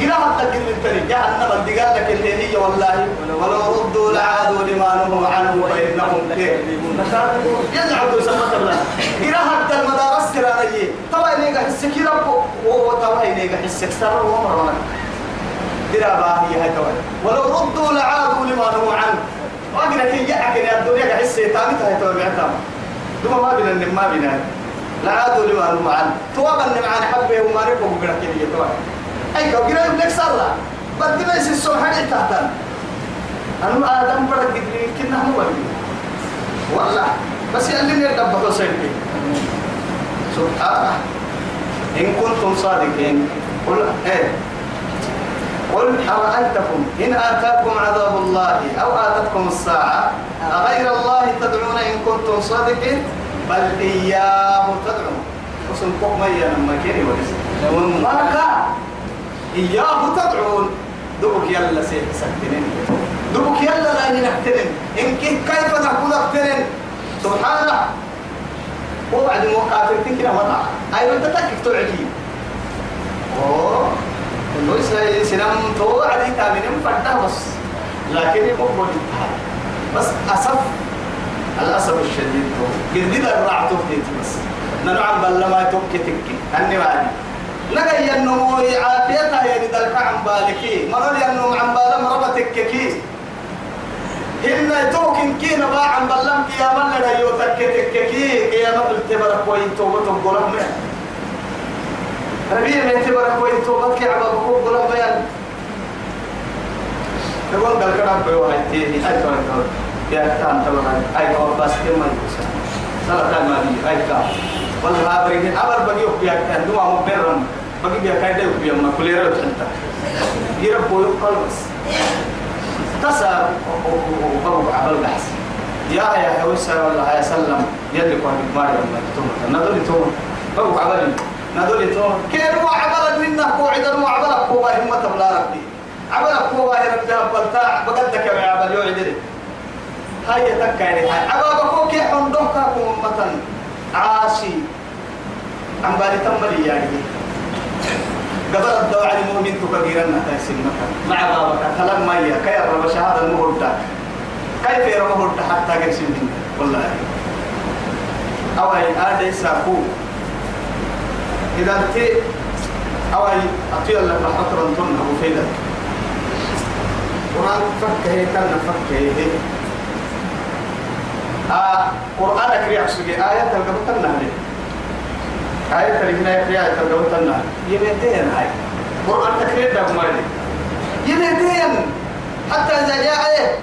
قراءة تكلم التري جهنم الدقال لك اللي والله. ولو ردوا لعادوا لما نهوا عنه فإنهم يزعلوا يسمى الله. قراءة المدارس كرانية طبعا إني حس كيرا وطبعا إني حس كسر ومرنا قراءة هي هاي طبعا. ولو ردوا لعادوا لما نهوا عنه وأقول لك يجعك يا الدنيا حس تامتها هي طبعا دوما ما بينا ما بينا لعادوا لما نهوا عنه توابا معنا حبه وما نبقوا بقرأ كده طبعا أي كو قرأ يبلك سرة بدي سوى حاجة تحتان أنا آدم برد قدري كنا هم بدي والله. بس اللي نرد بحسين سبحانه إن كنتم صادقين قل إيه. قل أرأيتكم إن آتاكم عذاب الله أو آتتكم الساعة؟ غير الله تدعون إن كنتم صادقين؟ بل إياه تدعون. وسنكم ميا لما كيري ولسه إياه تدعون. دبك يلا سكتنين. دبك يلا لا نحترم إن كيف نقول اقترن سبحانه. وبعد مقاتل كده وضع أي أنت تكك تعدي أوه. إنه يسأل سنم توعدي تامين فرده بس. لكن يقول بس أسف. الأسف الشديد قد الرعتو بس. ننعم بل ما توكي تكي أني وعدي لقى ينمو عافيتها يعني دلك عن بالكي مرر ينمو عن بالم ربتك كي إن توكن كي نبا عن بلم كي يا من لنا يوتك كي يا ما قلت برك وين توبة تقولك من ربيع من تبرك وين توبة كي عبا بقول قولك بيان. تقول دلك عن بيوها تيني. أي كون يا كان تبرك أي كون بس كم يكسر سلطان مالي. أي كون والله أبريد أبر بقيوك يا كان دوا مبرم بقي بيا كاي ده بيا ما كل يرى تنتا يرى بوي قلبس تسأ بابو عبل بحث يا يا هوسا ولا يا سلم. يلي كون ما يوم توم ندول توم بابو عبل ندول توم كيف هو عبل منا قوعد مو عبل قوة هم تبلا ربي. عبل قوة يا ربي بلتا بقدك يا عبل. يوعد لي هاي تكاين هاي عبل بكوك يحندوك مثلا عاشي. عم بالي تملي يعني. قبل الدواء المؤمن تكبيرا تحسين مكان مع بابك. كلام مية كي رب شهادة المهرة كيف يرى مهرة حتى قرسين والله. أو أي آدي ساكو إذا أنت أو أي أطيع لك حطرا تن أبو فيدا قرآن فكه تن فكه آه قرآنك ريعسك آية تلقى تنهي آية ترينا يا آية تلقوتنا يمتين هاي. قرآن تكرير ده مالي يمتين حتى إذا جاء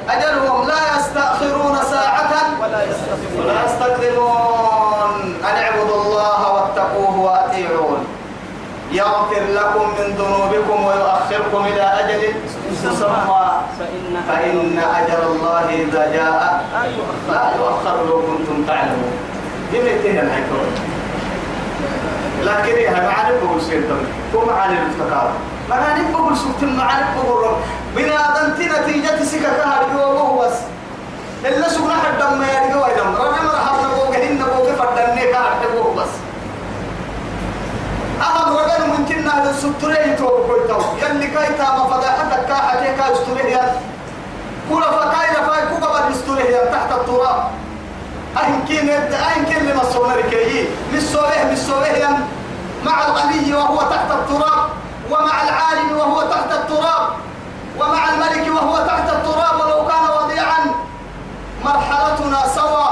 أجلهم لا يستأخرون ساعة ولا يستقدمون. أن اعبدوا الله واتقوه وأطيعون. يغفر لكم من ذنوبكم ويؤخركم إلى أجل مسمى. فإن, أجل الله إذا جاء. لا يؤخر. لو كنتم تعلمون. يمتين الحكمة لكن هي معاني بقول سير دم هو معاني الافتكار معاني بقول سكت معاني بقول رب. بنا دنتي نتيجة كهر يوم بس إلا سكنا حد دم. يا رجوا يدم رجع مرة حد نبوك هن نبوك فردني كهر تبوك بس أهم رجل ممكن نهل السترين تو كويتو يلي كايتا ما فضحتك كاحة كا استريه كل فكاينا فاي كوكا بعد استريه تحت التراب. أهن كين أهن كين لما صونا ركيي مسويه مسويه مع الغني وهو تحت التراب ومع العالم وهو تحت التراب ومع الملك وهو تحت التراب ولو كان وضيعا مرحلتنا سوا.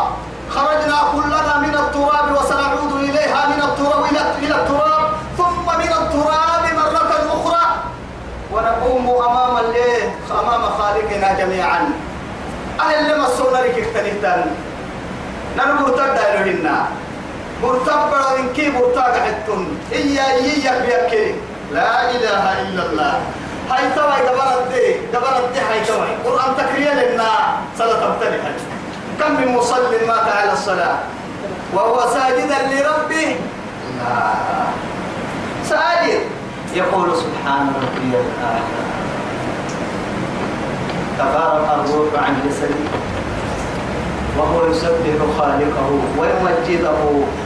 خرجنا كلنا من التراب وسنعود إليها من التراب إلى التراب ثم من التراب مرة أخرى. ونقوم أمام الليل أمام خالقنا جميعا. أهل لما صونا ركيك نحن لا إله إلا الله. هاي دي دي هاي قرآن لنا. صلاة كم من مصل مات على الصلاة؟ وهو ساجدا لربه. لا. ساجد. يقول سبحان ربي الأعلى. تفارق الروح عن جسدي وهو يسبح خالقه ويمجده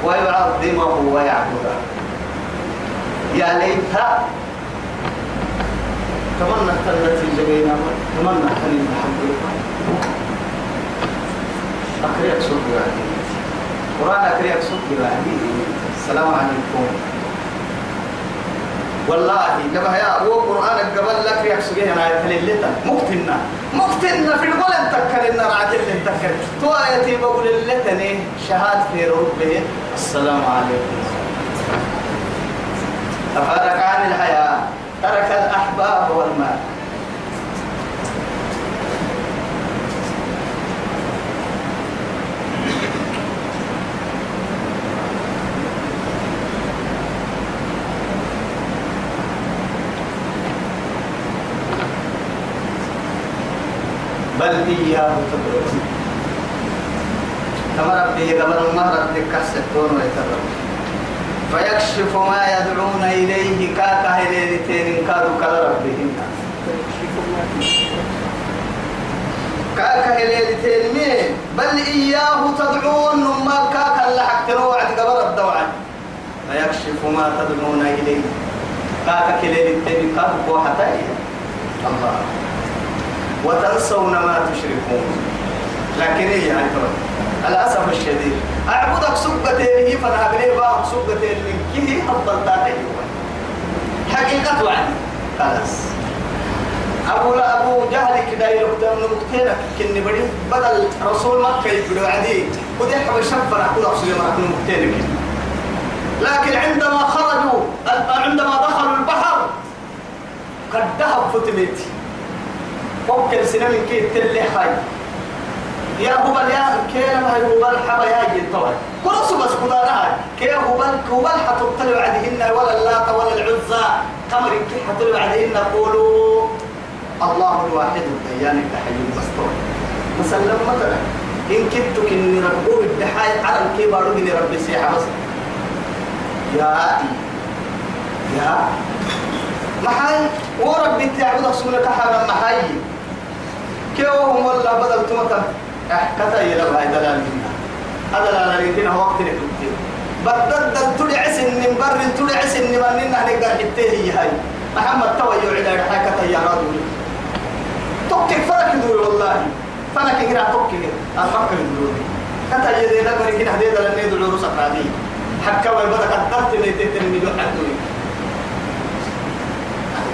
ويعظمه ويعبده. يا ليت. التي جبينا تمنى أن الحمد لله أكريك صوت يعني قرآن أكريك صوت يعني السلام عليكم. والله جبها يا هو قرآن قبل لك يا سجيه أنا يتللتا مقتنا مقتنا في القول تذكر إن راجل تذكر تو آياتي بقول لتني شهاد في ربه. السلام عليكم. تفارق عن الحياة. ترك الأحباب والمال. بل إياه تدعون كما ربي قبل ما ربي كسرتون ويتدعون فيكشف ما يدعون إليه كاكا هليلتين كادوا كلا ربهم. كاكا هليلتين مين؟ بل إياه تدعون نما كاكا اللي حق وعد قبل الدوعا فيكشف ما تدعون إليه. كاكا هليلتين كادوا حتى الله. وتنسون ما تشركون. لكن هي يعني الأسف الشديد. أعبدك سبتين فأنا أبني باك سبتين من كيه أفضل تاتي حقيقة وعدي. خلاص. أبو لا أبو جهل كده يلقى من مقتنع كني بدي بدل رسول مكة يقولوا عدي ودي حب شفر أقول أكون مقتنع لكن عندما خرجوا عندما دخلوا البحر قد ذهب فتمتي فكر سنة كي تلي حي يا هو يا كيف هاي هو الحبا يا طبعا. كرسوا بس كدانا كيف هو هو حتطلع عليهن ولا اللات ولا العزى تمر كي حتطلع عليهن قولوا الله الواحد الديان الحي المستور مثلا مثلا. إن كنت كني ربو الدحاي. على الكبار من ربي سيحة بس. يا يا محاي. وربي تعبد سنك حرام محاي. كيوهم ولا بدل تمتا كتا يلا هاي دلال منا. لا يمكن وقت نكتب بدل تولي عسن من بر تولي عسن من ننا نقدر حتى هي هاي. محمد توي على كتا يا رادو توكي فرق دول والله. فرق كده توكي أفكر دول كتا يدي كوري كده هدي دلال ندول رسق هذه حكا ويبدا كترت نيتين من دول حدوي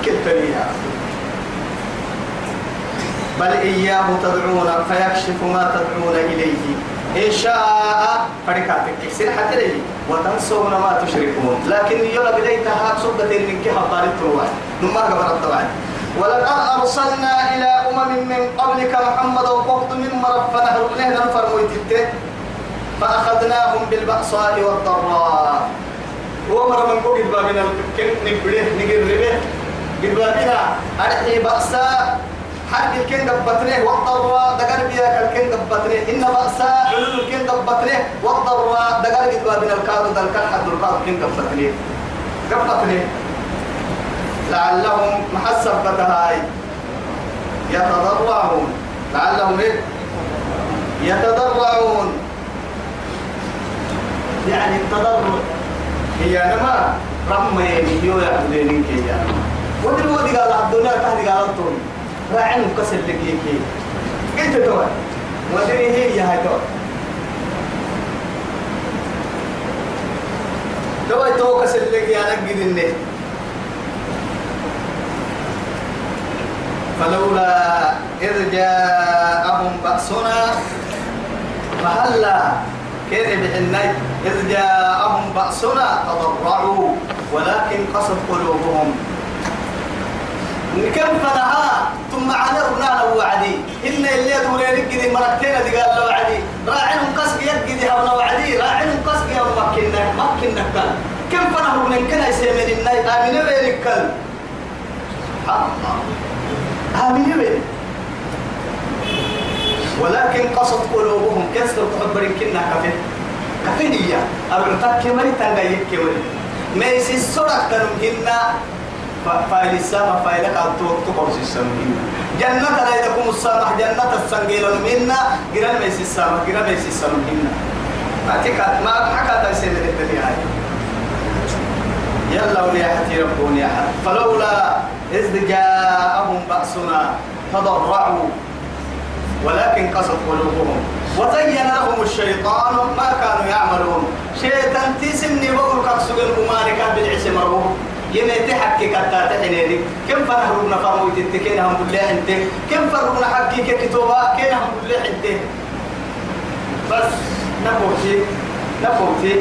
كتري يا بل إياه تدعون فيكشف ما تدعون إليه. إن شاء فركاتك حتى لي وتنسون ما تشركون. لكن يلا بديتها صبة من كها طارت روان نما قبل الطبعا ولقد أرسلنا إلى أمم من قبلك محمد وقفت من مرف فنهرقناه نفر مويتته فأخذناهم بالبأساء والضراء. ومر من قول بابنا نقبله نقربه قد بابنا أرحي بأساء. حرب الكين قبتنيه والضراء دقر بيا الكين قبتنيه إن بأساء علول الكين قبتنيه والضراء دقر قد بابنا الكادو دل كان حد الكادو الكين قبتنيه قبتنيه لعلهم محسب بتهاي يتضرعون. لعلهم إيه؟ يتضرعون. يعني التضرع هي نما رمي يو يعبدين كي يعني ودي ودي قال الدنيا تهدي قال الطول راعين مكسر لك كي قلت تو ودي هي هاي تو تو تو كسر يا نجد النت فلولا إذ جاءهم بأسنا فهلا كيف بحناي؟ إذ جاءهم بأسنا تضرعوا ولكن قصد قلوبهم. كم فنها ثم عذرنا له وعدي. إن اللي دولين كذي مرتين دي قال له وعدي. راعين قصق يجدي هبنا وعدي. راعين قصق يا مكنا مكنا كان كم فنه من كنا يسمين الناي بينك سبحان الله. آمنوا بينك ولكن قصد قلوبهم كسر تخبرين كنا كفين كفين إياه أبعتك كمري تنغيك كمري ما يسي السرق تنمهن فايل السماء فايلك أنتو تقرص السماء جنة لا يدكم السماء جنة السنجيل منا يسي السماء قرن ما يسي السماء منا ما حكى تنسين الدنيا يلا ولي حتي ربون يا حد فلولا إذ جاءهم بأس بأسنا تضرعوا ولكن قصد قلوبهم. وزين لهم الشيطان ما كانوا يعملون. شيطان تسمني بقول كسوق الأمانك بالعسم ربه يمي تحكي كتا تحنيني كم فرهرنا فرمو تتكين هم بالله انت كم فرهرنا حكي كتوبا كين هم بالله انت بس نبوتي نبوتي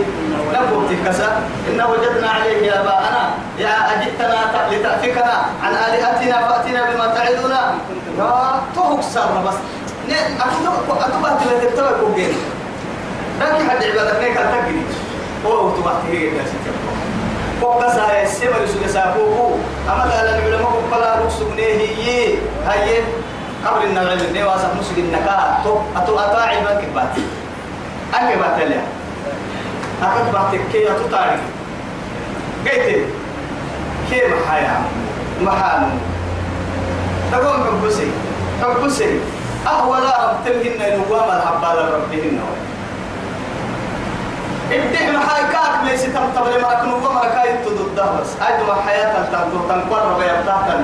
نبوتي كسا. إن وجدنا عليه آباءنا يا أجئتنا لتأفكنا عن آلهتنا فأتنا بما تعدنا. يا تهكسر بس. أتوبة أتوبة تلتبتوى كوكين لكن حد عبادك نيك أتقري هو أتوبة تهيك وقصا السمر سوى ساقوه أما قال العلماء قال رسول هي هي قبل النعيم نواسف مسجد النكاة تو أتو أطاعي ما كبات أكي باتليا أكد باتك كي أتو تاريخ قيت كي محايا محانو تقوم كبسي كبسي أهولا رب تلهن نوام الحبال ربهن ابدع محاي كاك ليس تم تبلي مرك نوام مركاي تدد بس أجمع حياة تنتو تنقر بيبتاكن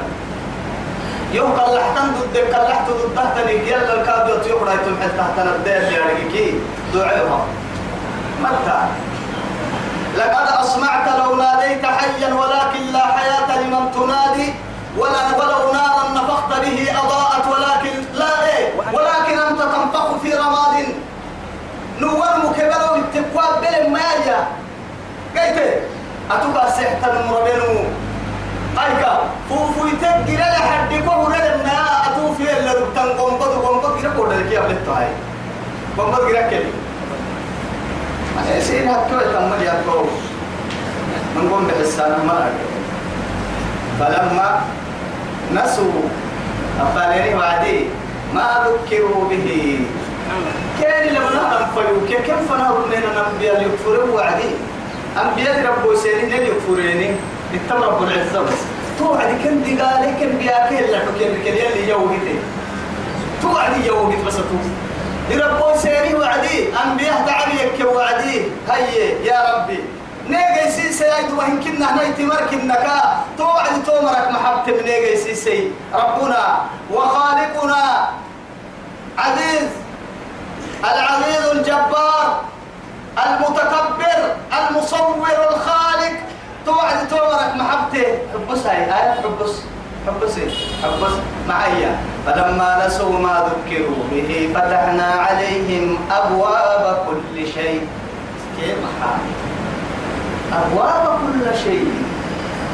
يوم قلحتن ضد قلحت ضد تحتني يلا الكادو تيقرا يتم تحتنا الدير يعني كي دعيها متى لقد أسمعت لو ناديت حيا ولكن لا حياة لمن تنادي ولا ولو نارا نفخت به أضاءت ولكن لا إيه ولكن أنت تنفخ في رماد نور مكبر التقوى بين ما يجا قلت أتوقع سحت المربينو أيكا فوفو يتجي لا حد يكون لنا أتوفي إلا ربطان قنبض قنبض كده كورد لك يا بنت هاي. قنبض كده كده أنا سين هتكو يتمل يا كو من قوم بحسانة مرة فلما نسوا أفعلني وعدي ما ذكروا به. كان لما نهرم فيوك كيف فنهرم من الأنبياء يكفروا وعدي أنبياء ربو سيرين يكفريني اتم رب العزة. بس توعد كن دي قال كن بياك إلا حكي لك اللي يوهدي توعد يوهد بس تو ربو سيري وعدي أنبياء تعالي وعدي. هيا يا ربي. نيجي سيسي أيدو وإن كنا هنا يتمرك النكا توعد تومرك محبت من نيجي سيسي ربنا وخالقنا. عزيز. العزيز الجبار. المتكبر المصور الخالق. توعد تومرك محبته حبس هاي. آية حبس. حبس حبس معايا فلما نسوا ما ذكروا به فتحنا عليهم أبواب كل شيء. كيف أبواب كل شيء.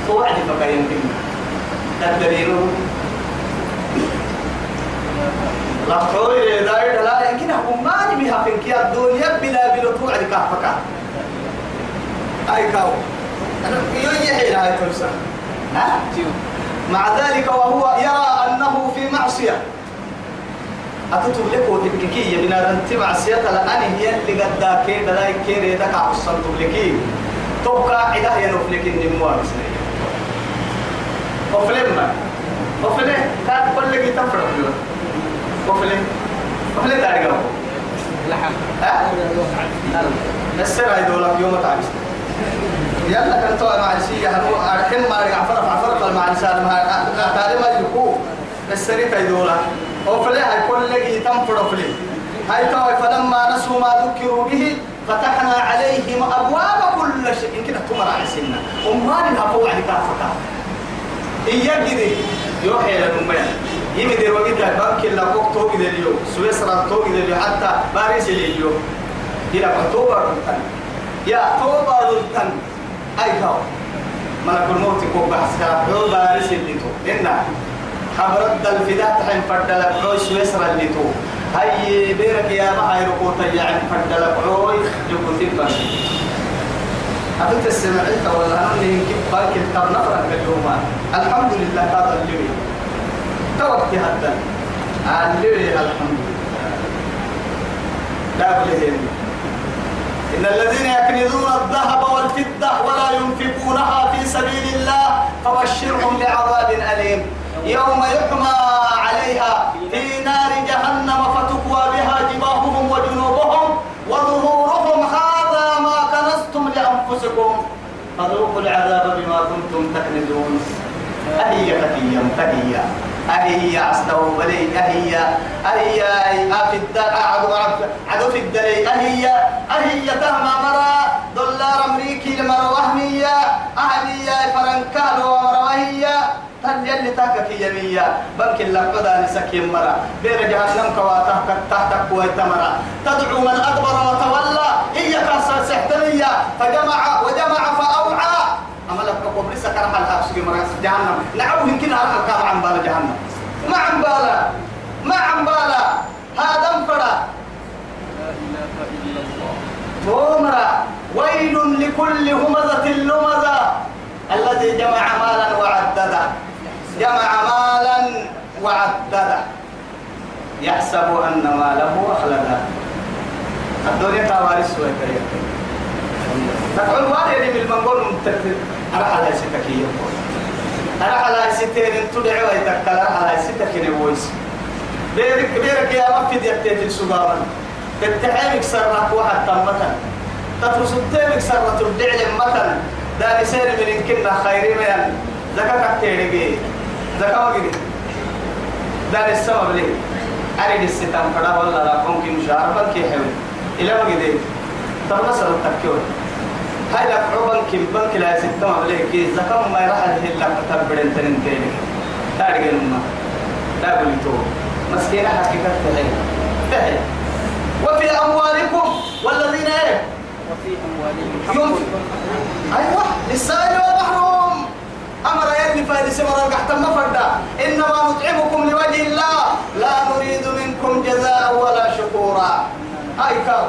توعد فكاين بنا تدرينه لا خوي لا يمكن ما نبيها في الدنيا بلا كهفكا أي كاو. أنا يحيي هاي تمسح ها؟ مع ذلك وهو يرى أنه في معصية. أتتم لك وتبكي بنا أنت معصية لأن هي اللي قد ذاكي دلاي كيري دكا عصن تبلكي. توقع عدا هي نفلك النموة بسنية وفلما وفلما كان كل لك تفرق وفلما وفلما تعرف لحم ها السر هيدولك يوم تعرف. يلا كان تو مع الشيء هنو أرحم ما رجع فرق فرق مع الإنسان ما تعلم يلقو السري تيدولا هو فلي هاي كل لقي تنفر فلي هاي تو فلما نسوا ما ذكروا به فتحنا عليهم أبواب كل شيء. كده تمر على سنة. وما لها فوق على كافك إياك كده يوحي للمبين يمدي وقت بنك لا فوق توقي اليوم سويسرا توقي اليوم حتى باريس اليوم إلى أكتوبر يا توبة ذلتن أي كاو ملك الموت كو بحث كاو بارس اللي تو إنا حبرد الفداء تحين فردلك عوي سويسرا اللي تو هاي بيرك يا ما هاي ركوتا يعني فردلك عوي يكون تبا أبنت السمعية ولا أنا اللي يمكن باك الكتاب نفرق اليوم الحمد لله هذا اللي توقت هذا اللي الحمد لله. لا إن الذين يكنزون الذهب والفضة ولا ينفقونها في سبيل الله فبشرهم بعذاب أليم. يوم يحمى عليها في نار جهنم فتكوى بها جباههم وجنوبهم وظهورهم هذا ما كنزتم لأنفسكم. فذوقوا العذاب بما كنتم تكنزون. أهي تكيا تكيا أهي أصله بلي أهي أهي أفد عدو عدو في الدلي أهي أهي تهمى مرا دولار أمريكي لمرا وهمية أهلي فرنكان ومروهية تن يلي تاكك يمية بنك اللقبة نسكي مرا بير جهنم كوا تحتك تحتك ويتمرا تدعو من أدبر وتولى كاسر سحتمية فجمع وجمع فأوعى. أما لك قبل سكر حلها سكي مرا جهنم. نعوه يمكن أرحل كام عن بالا جهنم. ما عن بالا ما عن بالا هذا الله تومرا ويل لكل همزة لمزة. الذي جمع مالا وعدده. جمع مالا وعدده. يحسب أن ماله أخلده. الدنيا كوارث وكريم. تقول وارد من المنقول متكتل أنا على ستكية أنا على ستين تدعي ويتكل أنا على ستكين ويس. بيرك بيرك يا مفيد يكتيت السجارة تتحيمك سرك واحد تمتا تترس التيمك سرة تبدع مثلا. داني سير من إنكنا خيري من زكاة كتيري زكاة وقدي داني السبب ليه أريد الستام فدا ولا لا ممكن مشاعر كي حلو. إلى وقدي ترى سر التكيور هاي لك عبن كم بنك لا ستام عليه كي زكاة ما يروح هلا تبدين تنين تاني تارجع نما لا بليتو. مسكينة حقيقة تهي. تهي. وفي أموالكم والذين إيه؟ وفي أموالهم أيوة. للسائل والمحروم. أمر يدني فارس مرة قحتم فردا. إنما نطعمكم لوجه الله. لا نريد منكم جزاء ولا شكورا. هاي كاو.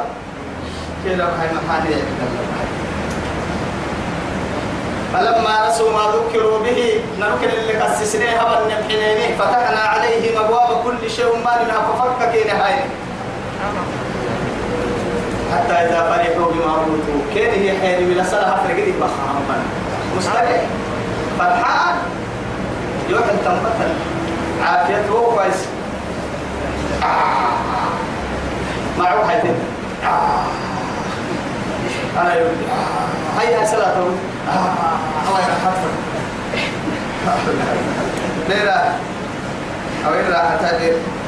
كده هاي محاني فلما نسوا ما ذكروا به نركن اللي قسسناه هبا نبحنينه فتحنا عليهم أبواب كل شيء ما لنا ففكك نهاية حتى إذا فرحوا بما أوتوا. كان هي حين من السنة فرقتك بخام مستقل فرحان. يوحل تنبتل عافيته هو كويس. آه. معه حيثين آه. آه. هيا تقول الله يرحمك ليرا أو إن راحت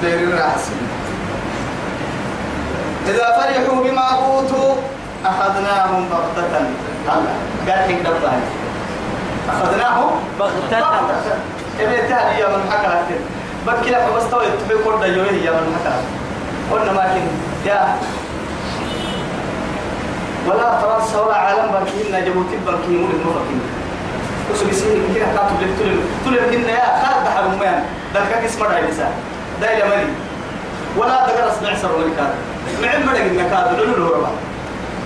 ليرا راح إذا فرحوا بما أوتوا أخذناهم بغتة قال حين دبها أخذناهم بغتة إبن تاني يا من حكى بكي لك بس توي تبي كل يوم يا من حكى قلنا ما كن يا ولا فرنسا ولا عالم بكينا جبوتي بكينا ولد مفكين وسو بيسين كده كاتب لك تقول تقول لك يا خالد حرمان ده كان اسمه رايسا ده يا ملي ولا تقرا اسمع سر ولا كاد معن بدك انك كاد لولو لورا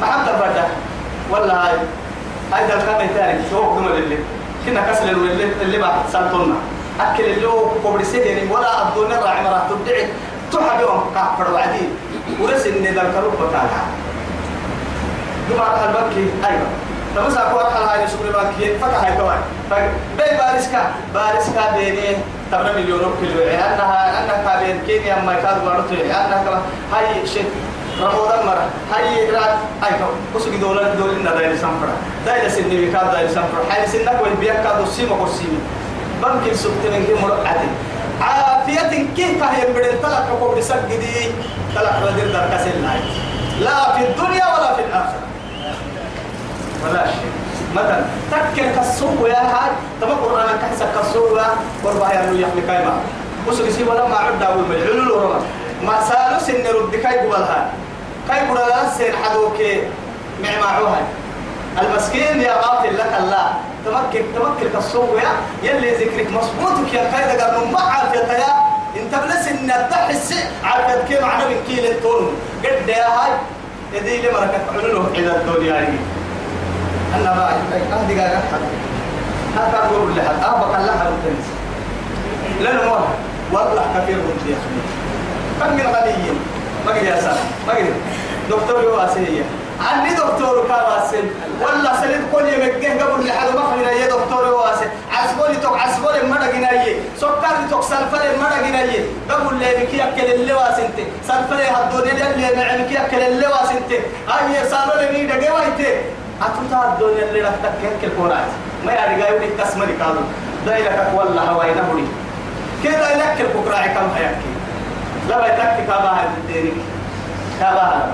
ما حد فردا ولا هاي. هاي ده كان يتارك شو كم اللي كنا كسل اللي اللي بعد سالتونا أكل اللي هو كبر سيدي ولا ابدون الراعي مرات تبدعي تحبهم كافر وعدي. ورس إن ذا الكروب بتاعها دمار البنكي أيوه. فمسا أقول حال هاي سوبر ماركت فتح هاي كمان فبي باريسكا باريسكا بيني تمنا مليون كيلو. أنها أنها كابين كينيا ما كاد بارتو أنها كمان هاي شيء رمضان مرة. هاي رات أي كم بس كده دولار دولار إن داير سامفرا داير سنة بكاد داير سامفرا هاي سنة كوي بيا كاد سيما كوسيمي بنك السبت من كي عافية كي كهي بدل تلك كوب رسق جدي تلك بدل درك سنة لا في الدنيا ولا في الآخرة. ولا شيء مثلا تكر كسوق يا هاي تبقى قرآن كحسك كسوق قربها يا نو يحمي كايما وسوق سي ولا ما عد داول من علول ورما ما سالو سن رد كاي قبلها كاي قبلها سن حدوك معمعوها المسكين يا قاتل لك الله. تمكن تمكن كسوق يا يلي ذكرك مصبوطك يا كايدا قبل ما عافية يا انت بلس إن تحس عافية كيف من كيل التون قد يا هاي يدي لي مركب علوله إذا الدنيا هاي أنا ما أهدي قاعد أحد هذا أقول لحد؟ أبقى الله حد التنس لأنه ما والله كثير من يا كم من غنيين. ما قد يا سلام. ما قد دكتور يواسية عني دكتور كواسل والله سليت يوم الجه قبل لحد ما خلينا يا دكتور يواسي عسبولي توك عسبولي ما دقينا سكر توك سلفر ما دقينا قبل لي بكي أكل اللي واسنتي. سلفر هدوني اللي معي بكي أكل اللي واسنتي. أي سالو لي مين دقينا أتوتا الدنيا اللي رفتك هيك الكورات ما يعني قايل لك تسمى لك هذا دايرك والله هواي نهري كده يلك الكراعي كم هيكي لا بيتك كابها الدينك. كابها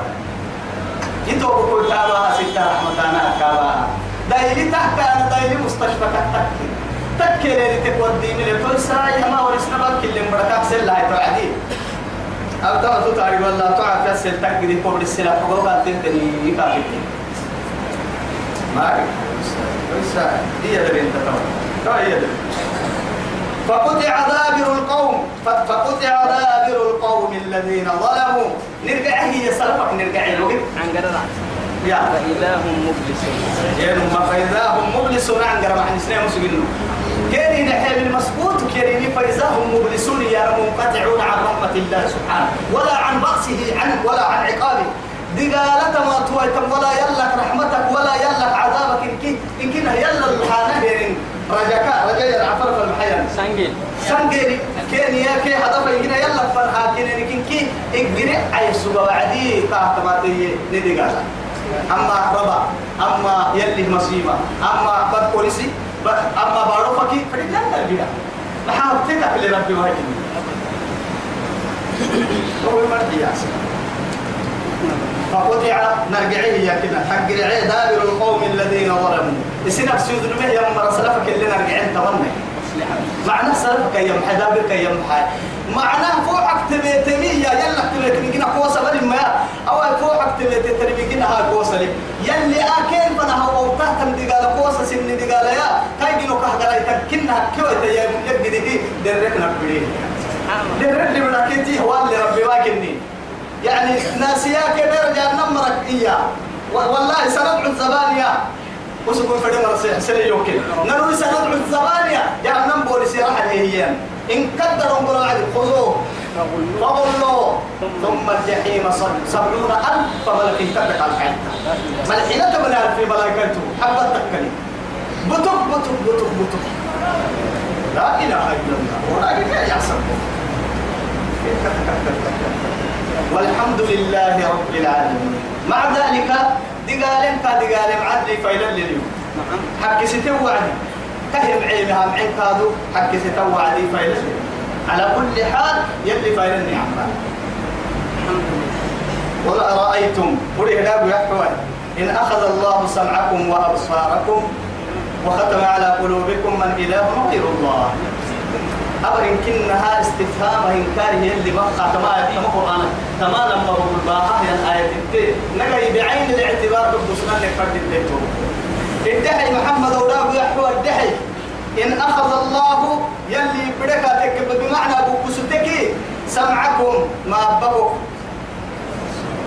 جيتو بقول كابها ستة رحمة أنا كابها دايلي تحت أنا دايلي مستشفى تحت تكي لي تودي من كل ساعة ما ورسنا بك اللي مرتاح سلا هي توعدي أبدا تتعرف ولا تعرف يسل تكي قبل السلاح حقوقا تنتني كافي هي اللي هي فقطع دابر القوم فقطع دابر القوم الذين ظلموا. نرجع هي سلفك نرجع له عن قرر يا. فإذا هم يعني ما فإذا هم مبلسون عن قرب عن سنين مسجنون كيري نحيل المسبوط كيري فإذا هم مبلسون. يا منقطعون عن رحمة الله سبحانه. ولا عن بأسه عن ولا عن عقابه. دقالة ما تويتم ولا يلك رحمتك ولا يلك عذابك. إن كي إن كنا يلا الحانة رجاك رجاء العفر في المحيان سانجيل سنجري كين يا كي هدف يجينا يلا فرها كين كي اجري اي سبا وعدي تحت ما تي ندي قال أما ربا أما يلي مصيبة أما بد بوليسي بد- أما بارو فكي فدنا البيع نحاول تك لربي ما يجي هو المرضي يا سيدي. فقطع نرجعيه يا كنا حق رعي دابر القوم الذين ظلموا. يسنا بسيود نمه يا مرة سلفك اللي نرجعين تمنى معناه سلفك يا محي دابرك يا محي معناه فوقك تبيتمية يلا تبيتمية قوسة بل ما أو فوقك تبيتمية هاي قوسة لي. يلي أكين فنا هو تهتم دقالة قوسة سن دقالة يا. كاي جنو كهجرة يتكنها كيوة يا يبدي دي دركنا بديه درك اللي بناكيتي هو اللي ربي واكني. يعني ناسياك إياه والله سندعو الزبانية. وسكون فريم سلي يوكل نروي سندعو الزبانية. يا من بوليسي راح هي. إن قدروا نقولوا عدل خذوه. فغلوا ثم الجحيم سبعون ألف ملك تبقى الحين ملحينة من ألف ملائكته. حبة تكلي بتك بتك بتك بتك لا إله إلا الله. ولكن لا يحسب والحمد لله رب العالمين. مع ذلك دقالم كدقالم عدلي فيلا لليوم نعم. حكي ستو وعدي. كهرب عينها معين كادو حكي ستو وعدي لليوم على كل حال يلي فيلا النعم الحمد لله. ولا رأيتم؟ وليه لا يحوى إن أخذ الله سمعكم وأبصاركم وختم على قلوبكم من إله غير الله. أبر إن كنها استفهام إنكار هي اللي بقى كما كما قرآن كما لما هو الباها هي الآية التي نجي بعين الاعتبار بالبسنان لفرد البيت. الدحي محمد أولاد يحوى الدحي إن أخذ الله يلي بدك بمعنى بكستك سمعكم ما بقوا.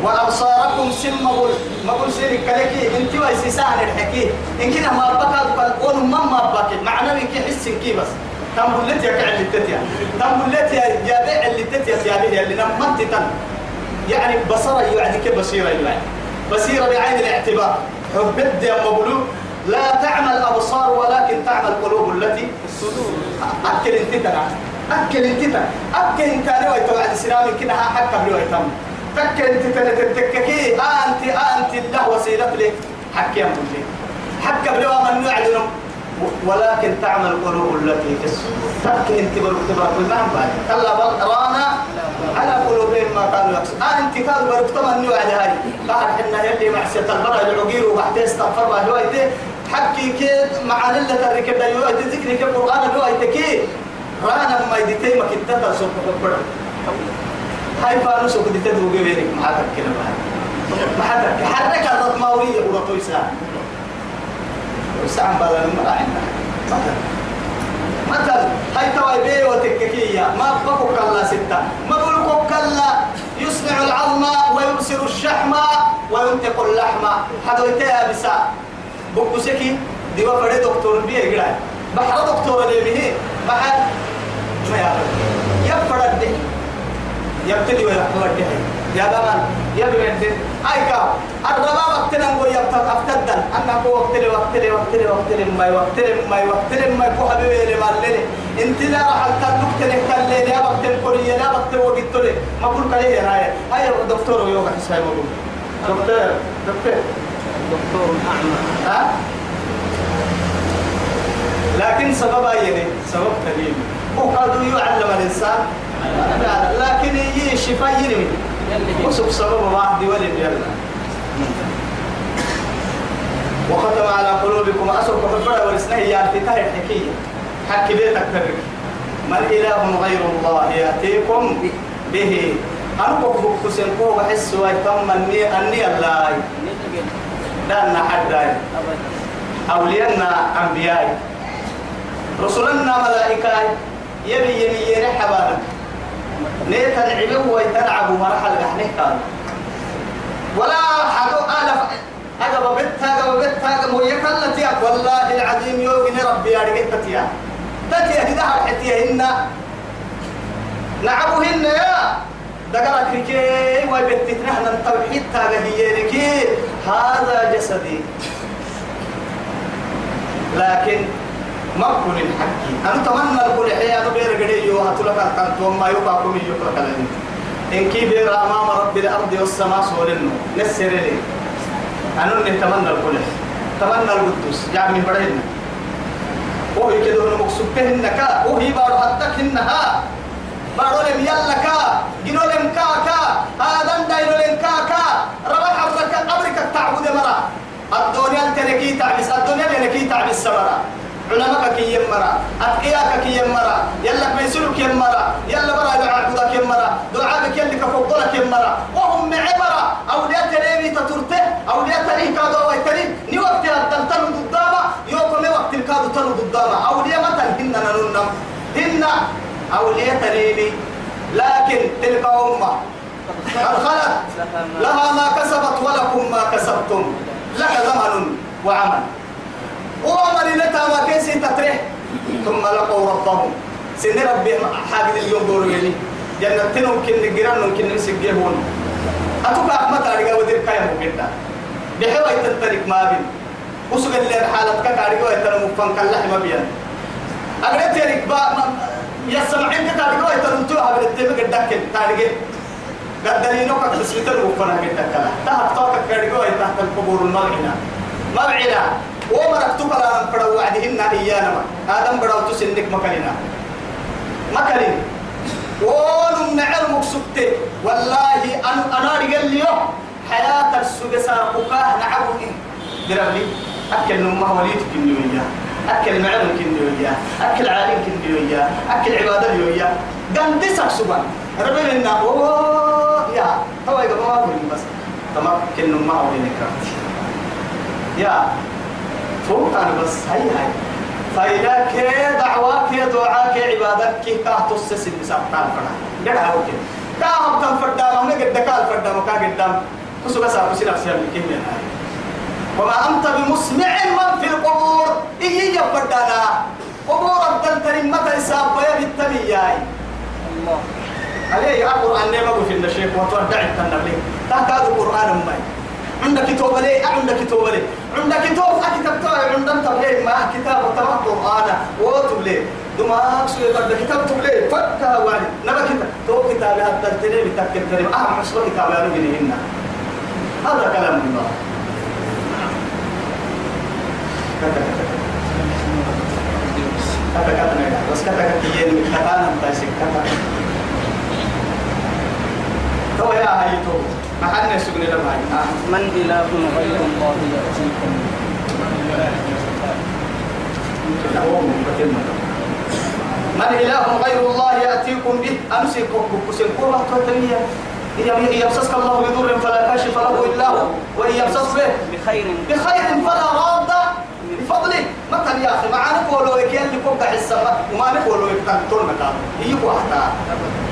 وأبصاركم سم مقول. مقول سيرك كلكي إنت ويسيسان الحكي. إن كنا ما بكى قول ما ما بكى معنى بك حس كي بس. تم بلت يا كعل التتيا تم بلت يا جابع اللي تتيا يا به اللي نمت يعني بصر يعني كبصيرة يعني بصيرة بعين الاعتبار. حبت يا مبلو لا تعمل أبصار ولكن تعمل قلوب التي الصدور أكل انت تنا أكل انت تنا أكل انت لو يتوعد السلام كنا حكم لو يتم. تك انت تتككي. انت انت الله وسيلة لك. حكي يا حكم لو من يعلن ولكن تعمل قلوب التي في الصدور. تك انت برك تبارك الله بعد. كلا بل على قلوبهم ما كانوا يقصدون آه انت كانوا برك تمن يوعد هاي قال حنا يلي معسية البرا العقير وبعد استغفر الله يوعد حكي كيد مع لله الركب يوعد ذكرك القرآن يوعد كي رانا ما يدتي ما كنت تسوق بكبر هاي فانوس وكنت تدرو بينك. ما حدك كده ما حدك حرك الرط ماوية ولا تويسا وسام بلا ما عندنا مثلا مثلا هاي تواي بي وتككية ما بقوا كلا ستة. ما بقولوا كلا يصنع العظم ويبصر الشحم وينتق اللحم. حدويتها بسا بقوا سكي. دي وفري دكتور بيه قرأ. بحر دكتور اللي به بحر ما يعرف يفرد ده يبتدي ويحضر الدحي يا بمان يا بنت اي كاو الربا وقتنا نقول يبتد افتدن أنا كو وقتلي وقتلي وقتلي وقتلي ما وقتلي ما وقتلي ما كو حبيبي لي مالني إنت لا راح تدك تنك يا وقت الكورية لا وقت وقت لي ما بقول كليه هاي هاي دكتور ويوقع. حساب بقول دكتور دكتور. دكتور أعمى. ها؟ لكن سبب يعني سبب دليل وقالوا يعلم الإنسان لكن يجي الشفاء يلي وسب سبب واحد ولد يلا وختم على قلوبكم أسرق حبرة ورسنه يا فتاه الحكية. حكي بيتك ترك. من إله غير الله يأتيكم به. أنكم بكسنكو وحس ويتم أني أني الله. دانا حداي. أبدا أولياءنا أنبياء. رسلنا ملائكة. يبي يبي يرحبا نيتا نعبه ويتلعب مرحل قحنه ولا حدو ألف. أجب بيتها أجب بيتها أجب ويكلا تياك والله العظيم يوغني ربي يا رجل تيا تتيا كده حتيا هن. نعبهن يا. دقرك ركي ويبتتنا هنا التوحيد تاغا هي لكي. هذا جسدي. لكن ما كن الحكي أنا أتمنى الكل حياة بير قدي يو هتلك الكنت وما يبقى كم يقرأ كلامي إن كي بير أمام رب الأرض والسماء سولنو نسر لي. أنا نتمنى الكل تمنى القدوس. يعني بدهن وهي كده هو مقصودهن كا. وهي بارو حتى إنها بارو لم يلا كا. جنو لم كا كا. آدم داينو لم كا كا. ربح أبرك أبرك تعبد مرا. الدنيا تنكي تعبس الدنيا تنكي تعبس سمرا علماء كي يمرا أتقياك كي يمرا يلا ميسلك يمرا يلا برا دعاءك يمرا دعاءك يلي كفضلك يمرا وهم معبرا أولياء تنيمي تترته أولياء تنيه كادوا ويتنيه ني وقت الدلتن قداما يوكم وقت الكادو تنو قداما. أولياء متى هن ننم هن أولياء تنيمي لكن تلك أمة قد خلت. لها ما كسبت ولكم ما كسبتم. لك زمن وعمل. وعمل نتا ما كيسي تتريح ثم لقوا ربهم. سن ربي حاجة اليوم دورو يلي جنة تنم كن نجران ممكن نمسك جيهون أتوقع أحمد أرجع ودير كايا مكتا بحوا يتنترك ما بين. وسوق اللي حالة كارجع ويتنم مفن كلا ما بين أقدر تريك با يسمعين كارجع ويتنم تو هذا التيم قدك كارجع قدرينو كك بسيطة وفنا قدك كلا تحت طاقة كارجع تحت القبور المرعنا مرعنا ومركتك لا نقرأ وعدهن إيانا آدم قرأت سنك مكاننا. مكانين ونم نعر مكسبت والله أن أنا رجال اليوم حياة السجسة بكاه نعبني دربلي أكل نمه وليتك النوية أكل معلم كنيوية أكل عالم كنيوية أكل عبادة اليوية قندسك سبحان. ربنا أوه يا. هو يقول ما بس. تمام. كن نمه ولينك يا. فوق أنا بس هاي هاي. فإذا كي دعوة كي دعاء كي عبادة كي كاه تسس بسابتان فنا قد هاو كي. كاه هم تم فردا ما قد دكال فردا ما كاه قدام كسو بس أبو سينا بسيار من كم هاي. وما أنت بمسمع من في القبور إيه يفردانا قبور الدلتر متى يساب ويا بالتمياي الله. عليه القرآن نعم في النشيخ وتودع التنبلي. تهكاد القرآن أمي عندك كتاب لي عندك كتاب لي عندك كتاب أكتب تاعي عندك تبلي ما كتاب تمام قرآن وتب لي دماغ سوي بدك كتاب تبلي فكها وعلي. نبى كتاب تو كتاب هذا التري بتكتب تري أهم مشروع كتاب يا رجل هنا. هذا كلام الله. kata kata mereka terus kata kata yang kata nanti sih kata Tahu ya itu dalam hari ah من إله غير الله يأتيكم؟ من إله غير الله يأتيكم به؟ أمسككم بكسكم تتمية إن يمسسك الله بضر فلا كاشف له إلا هو وإن يمسس به. بخير. بخير فلا راد. بفضله. مثلا يا أخي معانا قولوا لك يلي فوق السماء وما نقولوا لك تنطر مكان يجيكوا حتى.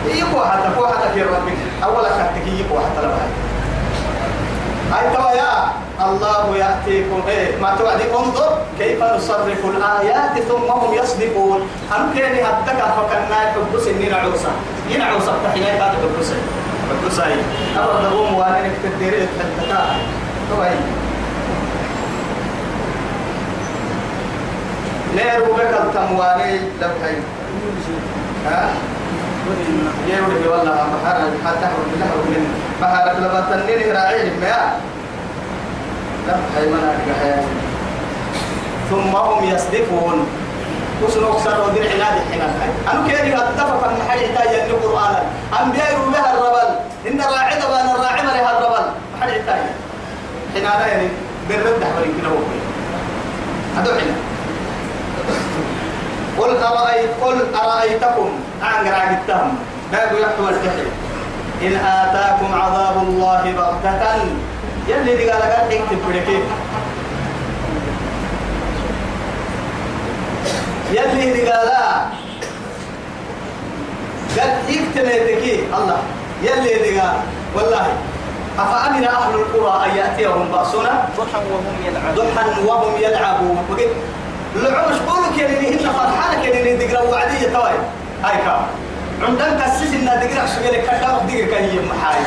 يجيكوا حتى كوا حتى في ربك. أولا خدتك يجيكوا حتى لبعض أي توا يا الله يأتيكم. إيه ما توعدي. انظر كيف نصرف الآيات ثم هم يصدقون هم كان هدك فكنا يحب سنين عوسى ين عوسى هذا بالقصة بالقصة هي أبغى نقوم وأنا نكتدير التكا توا هي نيرو بك التمواني لبحي ها؟ يقول والله بحر حتى حرب بالله من بحر لبطنين راعي ما لا هي من ثم هم يصدفون وصل أكثر ودين عناد حنان أنا كيري أتفق أن حد يحتاج أن القرآن أنبياء بها الربل. إن الراعي بان الراعي مريها الربل. حد يحتاج. حنان يعني بالرد حبرين كده هذا حنان قل أرأيت قل أرأيتكم؟ أعنقر عن التهم باب يحوى الجحيم إن آتاكم عذاب الله بغتة. يلي دي قال قال إكتب بركيب يلي دي قال قال إكتب الله. يلي دي قال. والله. أفأمن أهل القرى أن يأتيهم بأسنا؟ ضحى وهم يلعبون. ضحى وهم يلعبون. لعمش قولك يعني هن فرحانك يعني دقرا وعدية توي هاي كام عندك السيس إن دقرا سجل كذا دقرا كهي محاي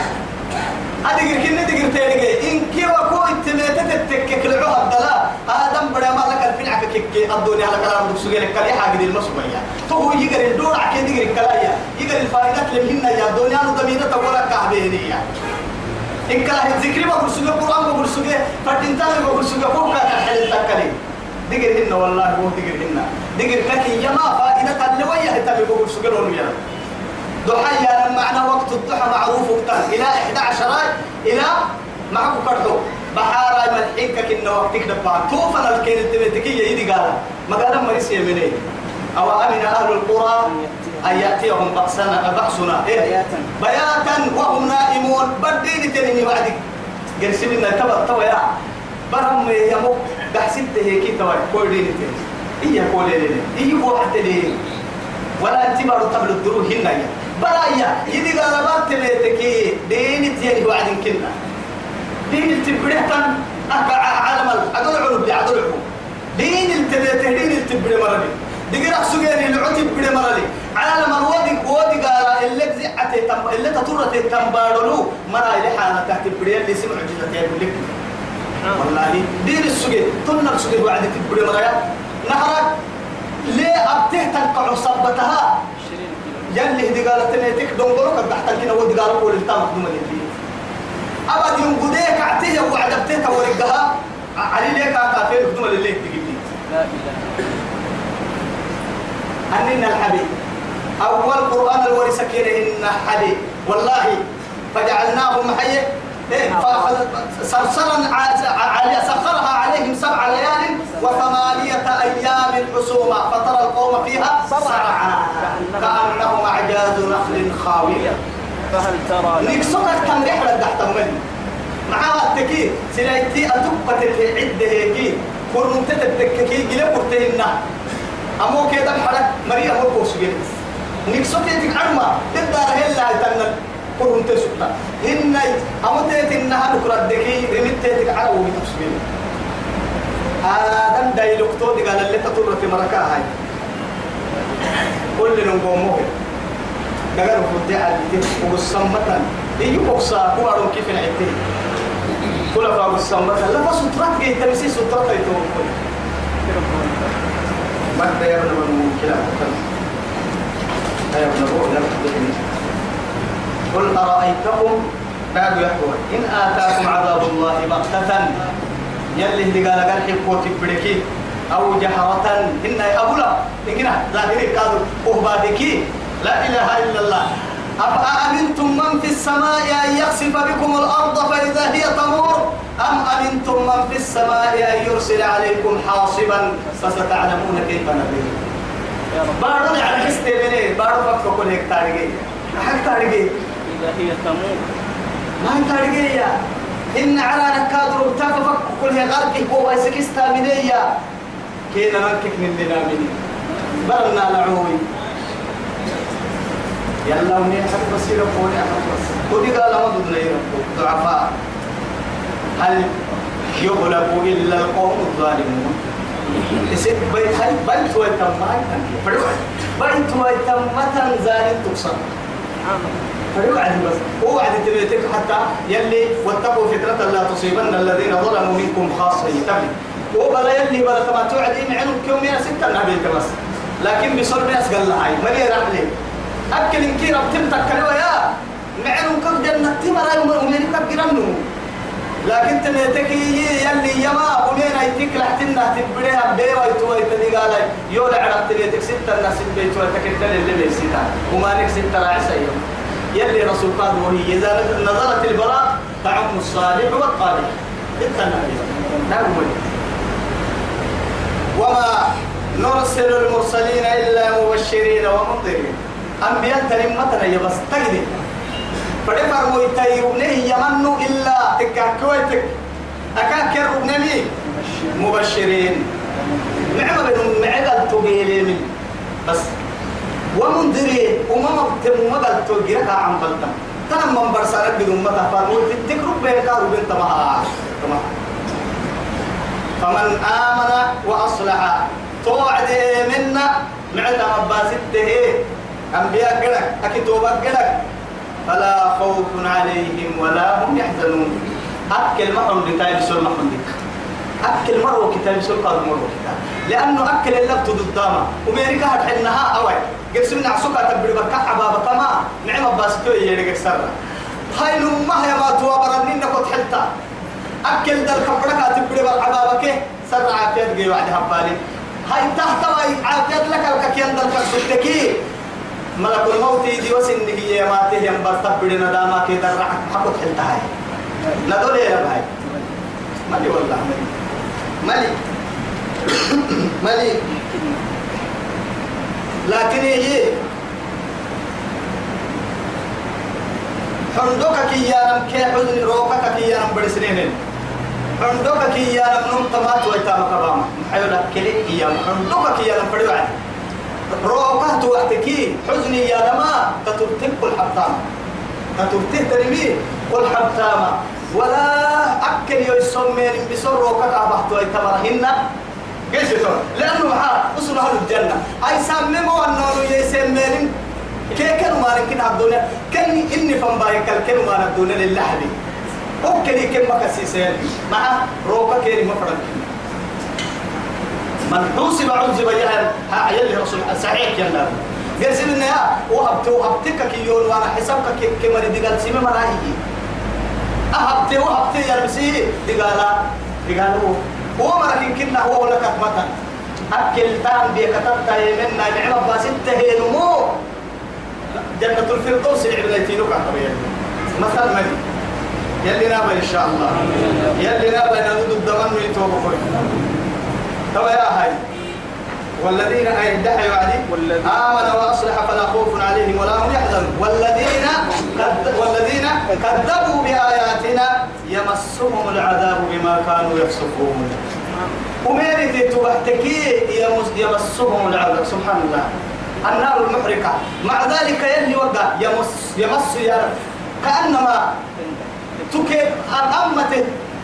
أدقر كنا دقر تيرجع إن كي وكو إتميتة تتكك لعوها الدلا آدم بڑا ما لك الفنع كك الدنيا على كلام دك سجل كلي حاجة دي المسؤولية فهو يقدر الدور عكين دقر كلايا يقدر الفائدة لهن يا. الدنيا ندمينة تقول كعبينية إن كان الذكر ما برسوله القرآن ما برسوله فتنتان ما برسوله فوق كحل التكلي دقر هن والله هو دقر هن دقر ككي يما فائدة اللي وياه تبي برسوله لون يلا ضحى يا معنى وقت الضحى معروف وقتها. إلى 11 إلى معكو كردو. بحارة ملحين كنا وقتك دبا. توفنا الكين التبتكية يدي قال. ما قال مريس يمني أو أمن أهل القرى أن يأتيهم بأسنا بأسنا. إيه؟ بياتا. بياتا وهم نائمون. بدين تنمي بعدك. قال سيدنا كبر تويا برم يمو بحسبت هيك تويا كودين تنمي إيه كودين إيه واحد ليه ولا انتبار قبل الدروه هنا يا. برايا يدي غالبات تبيتك دين تيجي وعد كنا دين التبريتان أكا عالم أدل علوم بعدل علوم دين التبيته دين التبري مرني دقيرة سجيني العتب بڑے مرلي. عالم الودي ودي قال اللي زعته تم اللي تطرت تنبارلو مرا اللي حانا تحت بڑے اللي سمع يقول لك. والله. دين السجين تنر السجين وعد تبري مريا. نهرك ليه أبته تنقع صبتها؟ يلي هدي قالت نيتك دونغورو قد تحت كنا ودي قالوا قول التام مخدوم اللي أبد يوم قديك عتيه وعد أبته تورقها. علي ليك كافير؟ مخدوم اللي لا إله أننا الحبيب أول قرآن الورث كيرهن حبيب والله فجعلناهم حية. إيه على سخرها عليهم سبع ليال وثمانية أيام حسوما فترى القوم فيها صرعا كأنهم أعجاز نخل خاوية. فهل ترى نكسرك كم رحلة تحت مني معها التكي سلايتي أتبت العدة هيكي. كورنت تتككي جلا قرتهن أمو كده بحرك مريم أمو كوسجين نكسرك يتك عرما تدار هلا تنن كورنت سكتا إن أمو تيتنها نكردكي رمت تيتك عرو بتوسجين آدم دايلوكتو دي قال اللي تطر في مركا هاي. كل نقومه دقر فدي عدتي وقصمتا إيو بقصا هو أرون كيف العدتي كل فا قصمتا لا بس سترات جاي تمسي سترات يتوم كل ما ابن من كلا يا ابن ابو لا تحدثني قل أرأيتكم بعد يحكون إن آتاكم عذاب الله بغتة يلي اللي قال قال حكوتك بركي أو جهرة إن أبولا إننا ظاهري كادو أهبادكي لا إله إلا الله. أفأمنتم من في السماء أن يخسف بكم الأرض فإذا هي تمور؟ أم أمنتم من في السماء أن يرسل عليكم حاصبا؟ فستعلمون كيف رب بارو على حسته مني بارو فك كل هيك تاريخي حق تاريخي إذا هي تموت. ما هي تاريخي إن على نكادر تفك كل غرقي. هو يسكستا منيا كينا ننكك من لنا مني؟ برنا لعوي يلا وني حق بصير قولي حق بس قولي قال ما ضدنا ضعفاء. هل يغلب إلا القوم الظالمون؟ يصير بيت هل بيت ويتم؟ بيت ويتم. متى زال تقصر فيوعد بس. هو تبيتك حتى يلي واتقوا فتنة لا تصيبن الذين ظلموا منكم خاصة. يتبي وبلا يلي بلا تما توعد إن عنهم كيوم يا ستة نبيك بس. لكن بصر ناس قال لها هاي. مريا رحلي أكل إن كي ربتم تكلوا يا. معلوم كم جنة تمر يوم أمريكا كبيرنو لكن تنتكي يلي يما ومين ايتك لحتنا تبريها يتوي تدي قال يولا عرفت لي تكسبت الناس البيت وتكلت اللي ليسيتا وما نكسبت العسى يلي رسول قال وهي إذا نظرت البراء تعم الصالح والقالح إنت النبي وما نرسل المرسلين إلا مبشرين ومنذرين. أنبياء تنمتنا يبس تجدي فدفر مويتاي ربنه يمنوا إلا تكاكويتك. أكاكر ربنمي مبشرين. نعم بنم معدل تبيلي بس ومنذرين وما مبتم مدل تجرك عن بلتم تنم من برسالك بدون مدى فرموت تكرب بينك وبين تمها فمن آمن وأصلح توعد منا معنا مباسته أنبياء قلق أكتوبة قلق. فلا خوف عليهم ولا هم يحزنون. أكل مرة كتاب سول محمد أكل مرة كتاب سول قال مرة لأنه أكل اللبت ضدامة. وميريكا هتحنها أوي قل سمنا عسوكا تبري بركة عبابة كما نعم باسكو يلي سر. هاي نمها يا ما توا برنين نكوت حلتا. أكل دل كبركة تبري برعبابة سر عافيت جي وعد هبالي. هاي تحت عافيت لك الككيان دل كبرتكي. ملك الموت دي وسن هي ما تهي ام برتب بدنا داما كي درع حقت حلتا هاي. ندول يا باي مالي والله مالي مالي لكن هي حندوك كي يا نم كي حزن روكك كي يا نم برسنين. حندوك كي يا نم تمات ويتام كبام. حيولا كلي يا حندوك كي يا نم بدوعد روكه توحتكي. حزني يا لما تترتب الحطام تترتب ترمي والحطام ولا أكل يسمين بسر روكه أبحت ويتمرهن يسمى لأنه معاه أصل أهل الجنة. أي سمموا أنه يسمين كي كانوا ما نكين الدنيا كان إني فنبايك كانوا ما الدنيا للحدي أوكي كم مكسيسين مع روكه كيري مفرد. من حوسب عذب يهل ها يلي رسول صحيح يلا. سيدنا يا وهبت وهبتك كيون وأنا حسابك كما دي قال سيما مراهي أهبت وهبت يا ربسي دي قال هو مركن كنا هو لك مثلا أكل تام بي كتبت يمنا نعم باسنت هي نمو. جنة الفردوس العبنيتين كهربية مثلا مدي يلي نابا إن شاء الله. يلي نابا نذود الدمان ويتوبوا توا يا هاي. والذين أيدعوا وعدي. آمن وأصلح فلا خوف عليهم ولا هم يحزنون. والذين والذين كذبوا بآياتنا يمسهم العذاب بما كانوا يفسقون. ومين تبحتكي يمس يمسهم العذاب. سبحان الله. النار المحرقة. مع ذلك يلي وقع يمس يمس يا رب. كأنما تكيب الأمة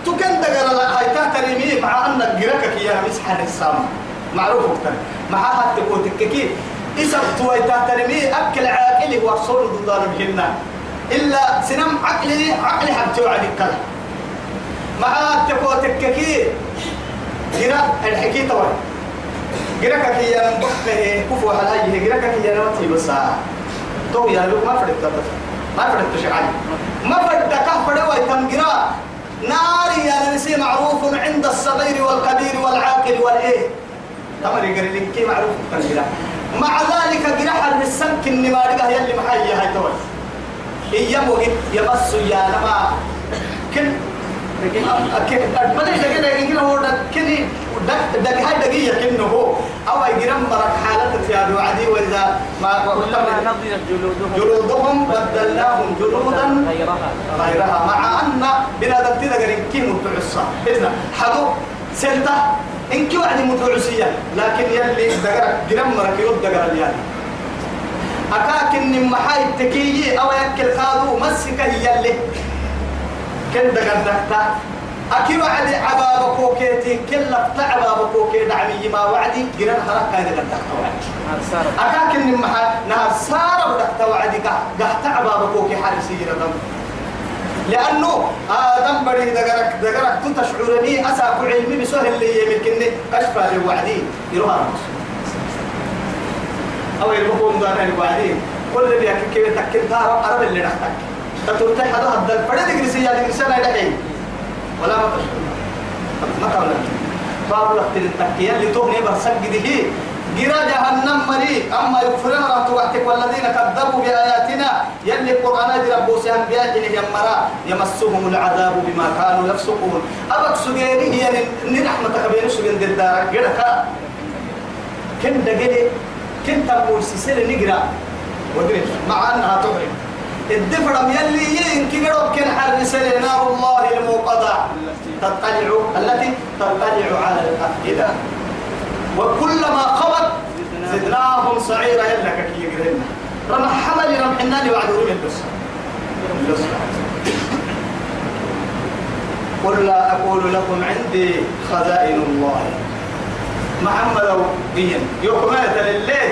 تكن دقر لا هاي تهتريمي مع أن جركك يا مسح السام معروف وقتنا مع حتى كوتككي إسب توي تهتريمي أكل عاقلي وصول ضدان بهن. إلا سنم عقلي عقلي حبتو على الكلام. مع حتى كوتككي جرا الحكي توي جركك يا مبقى كفو على هاي. جركك يا نوتي بس تو يا لو ما فرقت ما فرقت شعالي ما فرقت كفر ويتم جرا ناري يا نسي معروف عند الصغير والكبير والعاقل والإيه. تمر يقول لك كي معروف كان مع ذلك جرح السمك النمارقة هي اللي محيي هاي توي إيام وقت يبص يا كن بدي دقيقة هو هاي كنه هو. أو يجرم برك حالة في هذا وعدي وإذا ما جلودهم. جلودهم بدلناهم جلودا غيرها. غيرها. مع أن بنادم حدو سلطة إن كي متعصية لكن يلي دقر جرم مرك يود دقر اليالي أكاكن محاي تكيي أو يكل قادو مسك يلي. كن دقر دكتا أكي وعد عباب كوكيتي كلا عباب كوكي دعمي ما وعدي جرم حركة دقر دكتا وعدي. صارت أكاكن محا نهار سارة بدك توعدي قحت عباب كوكي حارسي جرم لأنه آدم بري دقرك دقرك تشعرني أساك علمي بسهل اللي يمكنني أشفى لوعدي يروح أو يلبقون دانا الوعدين كل اللي يحكي كيف تكين تارا عرب اللي نحتك. تترتح هذا هذا الفرد يجلس أنا دحين. ولا ما تشكرنا ما تقول باب لقتل التكية اللي تغني برسجده. جرا جهنم مري أما يكفرون راح توقتك والذين كذبوا بآياتنا يلي القرآن دي ربوسي أنبياء إلي يمرا يمسهم العذاب بما كانوا يفسقون. أبك سجيني هي نرحمة كبير سجين دي الدار جرا كن دقلي كن تقول سيسل نقرأ. ودري مع أنها تغرب الدفرم يلي ينكي قرب كن حرس نار الله الموقدة تطلع التي تطلع على الأفئدة. وكلما خبت زدناهم صعيرا يلا كي يقرن رمى حمل رمحنا لي وعد رمي قل لا أقول لكم عندي خزائن الله. محمد بين يوكمات لله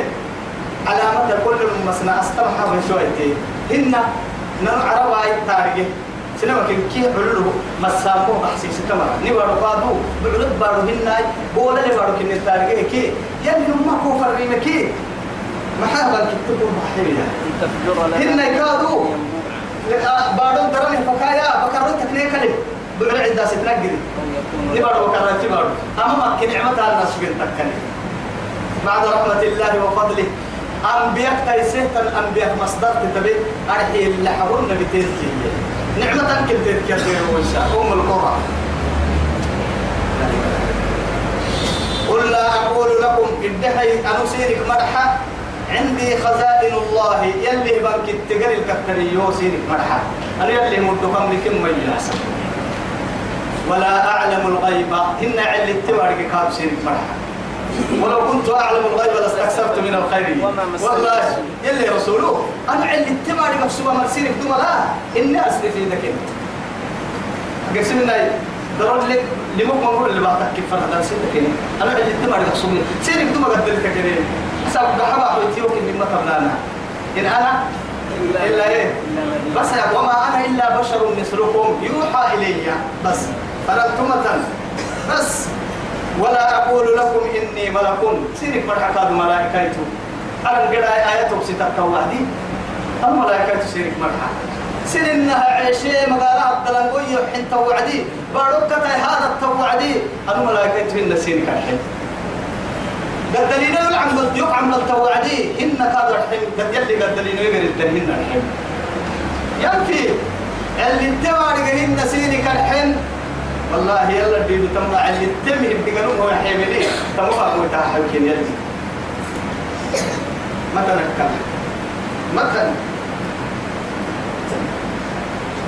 علامة كل مسنا أستمح من شويتي إن نعرف أي تارجه سنما كن كي حلو مسامو أحسيس كمرة نبارو قادو. بعلد بارو هناي. بولا نبارو كن التارجه كي؟ يلي نما كوفر ريمكي محابا كتبو لنا هن كادو بارو درني فكايا. بكرو تكنيك لي بعلد عدا ستنقري نبارو بكرو تبارو أما ما كن نعمتها الناس شغل تكني. بعد رحمة الله وفضله أنبياء تيسيت الأنبياء مصدر تتبع أرحي اللي حولنا بتيركي نعمة تذكر وإنشاء أم القرى. قل لا أقول لكم إدحي أنسيرك مرحة عندي خزائن الله يلي بنك التقر الكتريو سيرك مرحة أنا يلي مدكم لكم مياسا ولا أعلم الغيب. إن علي التبارك كاب سيرك مرحة ولو كنت أعلم الغيب لاستكثرت من الخير. والله. يلي رسوله. أنا علي التبارك مكسوبة مرسينك دوما لا. إني أسري في ذكي قسم لنا درون لك لمك مقول اللي بعدك كيف فرح سيدك كني أنا علي التبارك مكسوبة سيرك دوما قد لك كني حساب بحبا حويتيوك اللي ما تبلانا إن أنا إلا إيه؟ بس وما أنا إلا بشر مثلكم يوحى إلي. بس. فلتمة. بس. ولا أقول لكم إني ملك سيرك مرحكا ملائكة أنا قد آيات بسيطة وحدي الملائكة سيرك مرحا سننها عيشي مقالة عبد الله حين توعدي باروكة هذا التوعدي. الملائكة هن سيرك الحين قد دلينا يلعن قلت يقعم للتوعدي إن كاد الحين قد يلي قد دلينا يقر الدلهن الحين ينفي اللي التوارق هن سيرك الحين والله يلا ديدو تمع اللي تمه بقالوا هو حيملي تموا هو تاحل كين يلي تنكر. ما تنكر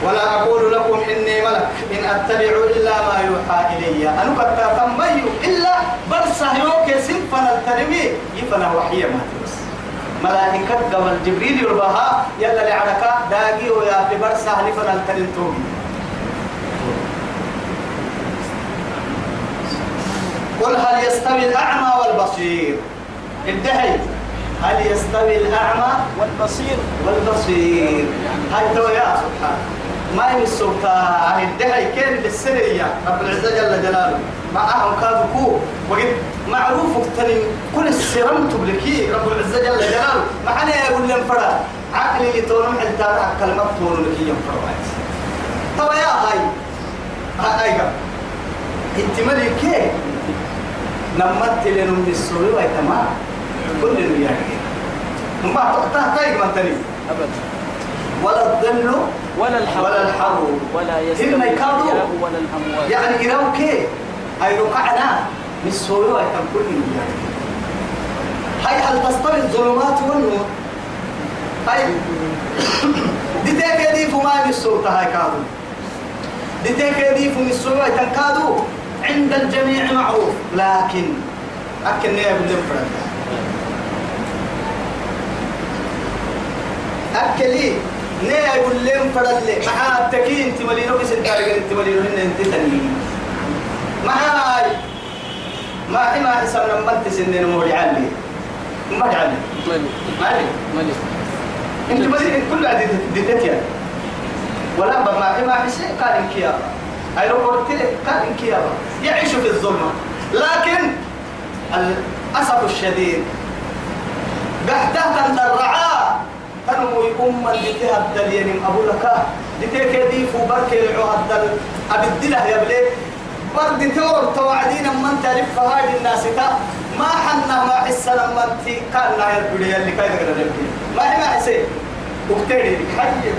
ولا أقول لكم إني ملك. إن أتبع إلا ما يوحى إلي. أنا قد تتمي إلا برسة يوك سنفنا التنمي يفنا وحيا ما تبس ملائكة قبل جبريل يربها. يلا لعنك. داقي ويا في برسة لفنا التنمي قل هل يستوي الأعمى والبصير؟ ادعي هل يستوي الأعمى والبصير والبصير؟ هاي يا سبحان. ما يمسوك عن الدهي كان بالسرية رب العزة جل جلاله. معهم كادوا كو. وقد معروف اقتنم كل السرم تبلكي رب العزة جل جلاله. معنا يقول لهم فرا عقلي اللي تونم حتى كلمة تونم لكي ينفروا طبعا يا هاي. هاي هاي انت ملكي نمت لنم السوري ويتما كل يعني. ما تقطع كايك من تاني أبدا. ولا الظل ولا الحر. ولا الحر. ولا يستوي ولا الأموات يعني إنه كي هاي رقعنا من السوري ويتم كل يعني. هاي هل تستوي الظلمات والنور؟ هاي. دي تيك دي فما من السورة هاي كادو دي تيك دي فما السورة ويتم كادو عند الجميع معروف لكن أكن نيا بالنفرد أكلي نيا يقول لهم فرد لي مع التكين انت ملينو بس انت عارف انت ملينو هن انت تنين مع هاي ما حما حسب لما انت سنين موري علي ما علي علي ملك انت ملينو كل عدد ديتيا ولا بما حما حسي قال انك يا أيروبورت قال انك يا يعيشوا في الظلمة. لكن الأسف الشديد قحتها تندرعا تنمو أمة دتها الدليل أبو لك. دتك دي فوبرك العهد أبدله يا بلي. برد تور توعدين من تعرف هاي الناس تا. ما حنا ما حسنا لما أنت. كان لا يربي اللي كاي كده ما هي ما حسي وقتي حي.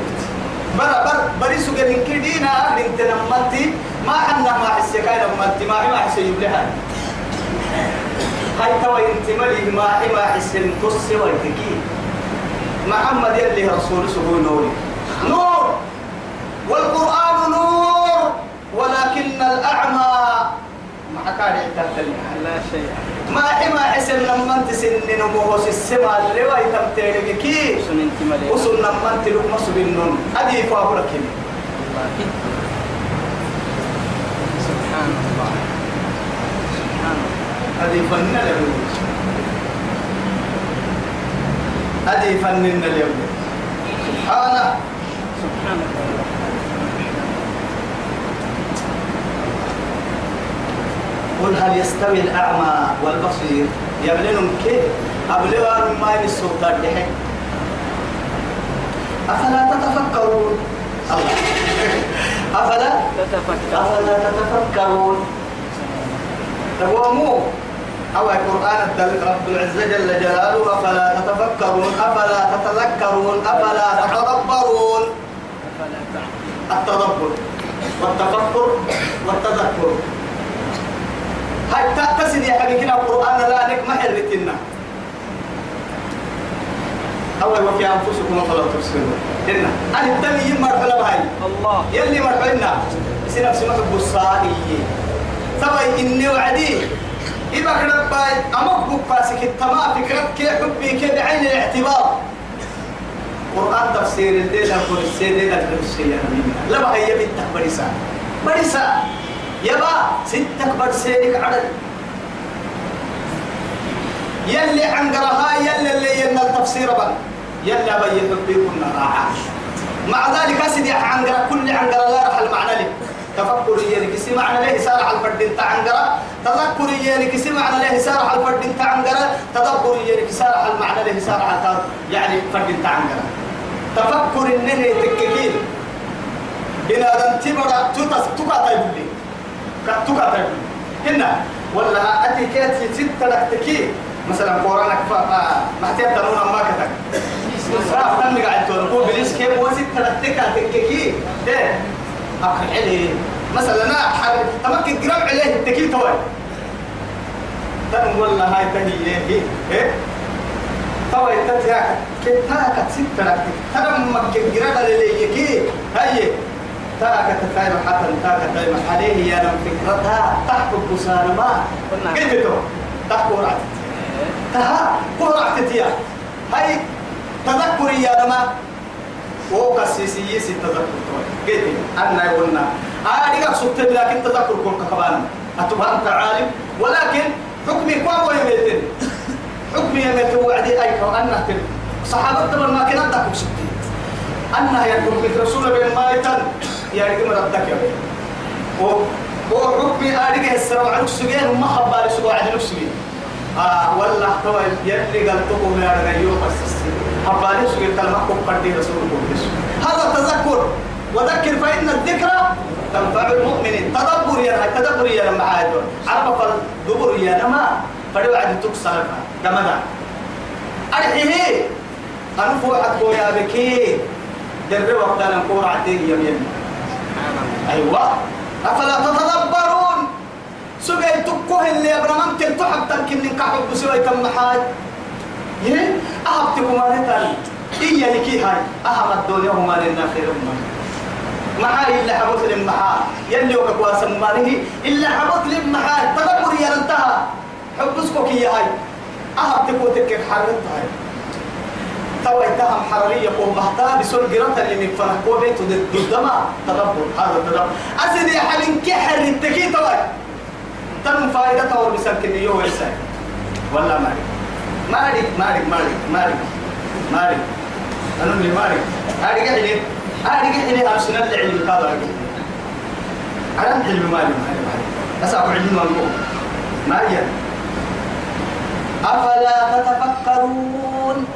برا بر بري سجن كدينا بنت نمتي ما حنا ما حسي كاي لما انت ما ما حسي يبلها. هاي توا إنت ملي ما ما حسي نقص ويتكي. محمد يلي رسول سبوي نوري. نور! والقرآن نور! ولكن الأعمى مع كان يحتاج لا شيء. ما حما حسن لما انت سن نموه السما اللي واي تمتيرك كي وصل لما انت لك مصر النون أدي فاهو لك والله سبحان الله. سبحان الله. أدي فنن اليوم أدي فنن اليوم سبحانه سبحان الله. قل هل يستوي الأعمى والبصير؟ يبلنهم كيف؟ أبلغ ما يسوط الدحك أفلا تتفكرون؟ الله. أفلا أفلا تتفكرون؟ تقوموا أو القرآن رب العزة جل جلاله أفلا تتفكرون؟ أفلا تتذكرون؟ أفلا تتدبرون؟ التدبر. والتفكر والتذكر. هاي تأتسد يا كده القرآن لا نك ما حرتنا. أول وفي أنفسكم فلا تبصرون إن أنا الدم يمر على هاي الله. يلي مرحلنا سنة نفس ما بصائي تبي إني وعدي. إذا كنا باي أمك بقاسك التمام فكرة كي حبي كي بعين الاعتبار. قرآن تفسير الليلة كل السيدة الكرسية لا بقى هي بنتك بريسا بريسا يبا ستك برسينك عدد. يلي عنقرها يلي اللي يلنا التفسير بل. يلا بي يحبي كنا راعا مع ذلك أسد عنقرة كل عنقرة لا رح المعنى لي تفكر يلي كسي معنى له سارع الفرد انت عنقرة. تذكر يلي كسي معنى له سارع الفرد انت عنقرة. تدبر يلي كسي سارع المعنى له سارع يعني فرد انت عنقرة. تفكر انني تككيل. إن هذا تبرع تتس تقع تيبلي تقع تيبلي هنا ولا أتي كاتي ستة لك تكي. مثلا قرآنك فا ما تيبتنون ما كتك راح تنمي قاعد تقول هو بليس كيف؟ هو ستة لك تكا تككي ده أخي عليه مثلا أنا حر تمكن قرب عليه التكي توي. تن ولا هاي تهي إيه؟ إيه؟ توي تتياك كتاك ستة لك تنم مكن قرب عليه يكي هاي. تاك تتايم حتى تاك تتايم عليه يا نم فكرتها تحكم بسانما قلنا. كيف تو تحكم رعت تها قرعت تيا هاي تذكر يا لما. هو كسيسي يسي تذكر قلت أنا قلنا آه لك سبت لكن تذكر كل كبان أتبقى أنت عالم. ولكن حكمي قوام ويميتين حكمي يميتين وعدي أيك وأنا صحابة ما كنا تكون سبتي أنها يكون في رسول بين مايتن. يعني كما ردك يا بيه وحكمي آديك السلام عليكم سجين وما خبالي سجوا عدل سجين آه والله تو يلي يا رجال يوم بس خبالي سجين كلمة قدي رسول الله هذا تذكر. وذكر فإن الذكرى تنفع المؤمنين تدبر يا تدبر يا لما عاد عرف الدبر يا لما فلو عاد تكسر كما أرحيه أنا فوحت يا بكي در وقت أنا كور عتيق يمين أيوة. أفلا تتدبرون؟ سجى تكوه اللي أبرا ممكن تحب تمكن من كحب بسوي كم حاج يه أحب تكو ما نتال إيا لكي هاي. أحب الدنيا وما لنا خير ما معاي إلا حبوت للمحا يلي وكوا سمانه إلا حبوت للمحا تدبر يا انتهى حبسكو كي هاي. أحب تكو تكك حرت هاي. توا يتهم حرارية قوم بحتا بسول قرطة اللي من فرح قوة بيته ضد ما تدبر هذا تدبر أسد يا حلين كحر التكي توا تم فائدته والمسكن يو ورسال ولا مالك مالك مالك مالك مالك مالك أنا اللي مالك هذه قاعدة. هذه قاعدة. أرسل العلم هذا على العلم مالك مالك مالك أبو علم مالك مالك أفلا تتفكرون؟